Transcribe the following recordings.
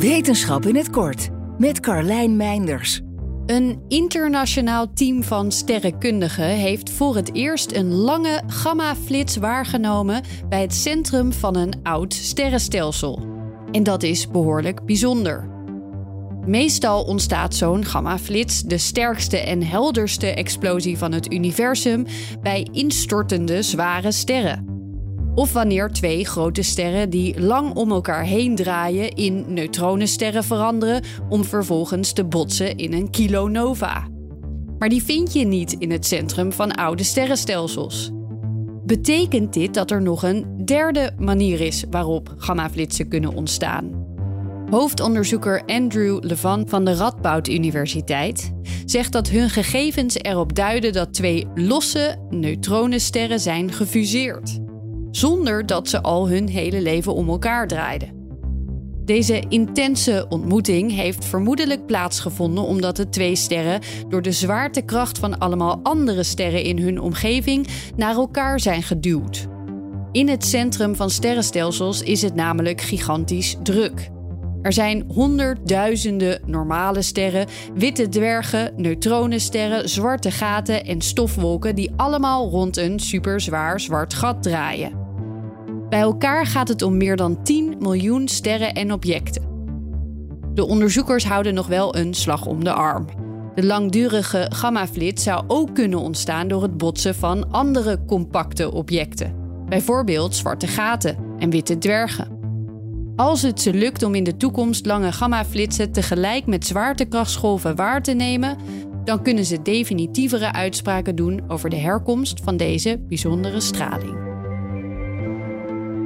Wetenschap in het kort met Carlijn Meinders. Een internationaal team van sterrenkundigen heeft voor het eerst een lange gamma-flits waargenomen bij het centrum van een oud sterrenstelsel. En dat is behoorlijk bijzonder. Meestal ontstaat zo'n gamma-flits, de sterkste en helderste explosie van het universum, bij instortende zware sterren. Of wanneer twee grote sterren die lang om elkaar heen draaien in neutronensterren veranderen om vervolgens te botsen in een kilonova. Maar die vind je niet in het centrum van oude sterrenstelsels. Betekent dit dat er nog een derde manier is waarop gammaflitsen kunnen ontstaan? Hoofdonderzoeker Andrew Levan van de Radboud Universiteit zegt dat hun gegevens erop duiden dat twee losse neutronensterren zijn gefuseerd zonder dat ze al hun hele leven om elkaar draaiden. Deze intense ontmoeting heeft vermoedelijk plaatsgevonden omdat de twee sterren door de zwaartekracht van allemaal andere sterren in hun omgeving naar elkaar zijn geduwd. In het centrum van sterrenstelsels is het namelijk gigantisch druk. Er zijn honderdduizenden normale sterren, witte dwergen, neutronensterren, zwarte gaten en stofwolken die allemaal rond een superzwaar zwart gat draaien. Bij elkaar gaat het om meer dan 10 miljoen sterren en objecten. De onderzoekers houden nog wel een slag om de arm. De langdurige gammaflits zou ook kunnen ontstaan door het botsen van andere compacte objecten, bijvoorbeeld zwarte gaten en witte dwergen. Als het ze lukt om in de toekomst lange gammaflitsen tegelijk met zwaartekrachtsgolven waar te nemen, dan kunnen ze definitievere uitspraken doen over de herkomst van deze bijzondere straling.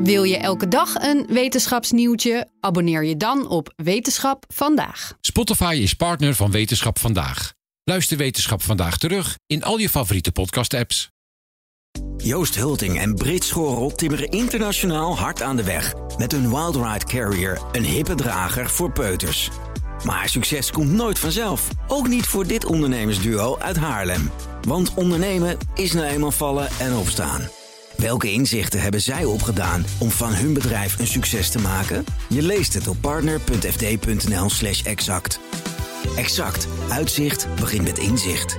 Wil je elke dag een wetenschapsnieuwtje? Abonneer je dan op Wetenschap vandaag. Spotify is partner van Wetenschap vandaag. Luister Wetenschap vandaag terug in al je favoriete podcast-apps. Joost Hulting en Brit Schorel timmeren internationaal hard aan de weg met hun Wild Ride Carrier, een hippe drager voor peuters. Maar succes komt nooit vanzelf, ook niet voor dit ondernemersduo uit Haarlem. Want ondernemen is nou eenmaal vallen en opstaan. Welke inzichten hebben zij opgedaan om van hun bedrijf een succes te maken? Je leest het op partner.fd.nl/slash exact. Exact. Uitzicht begint met inzicht.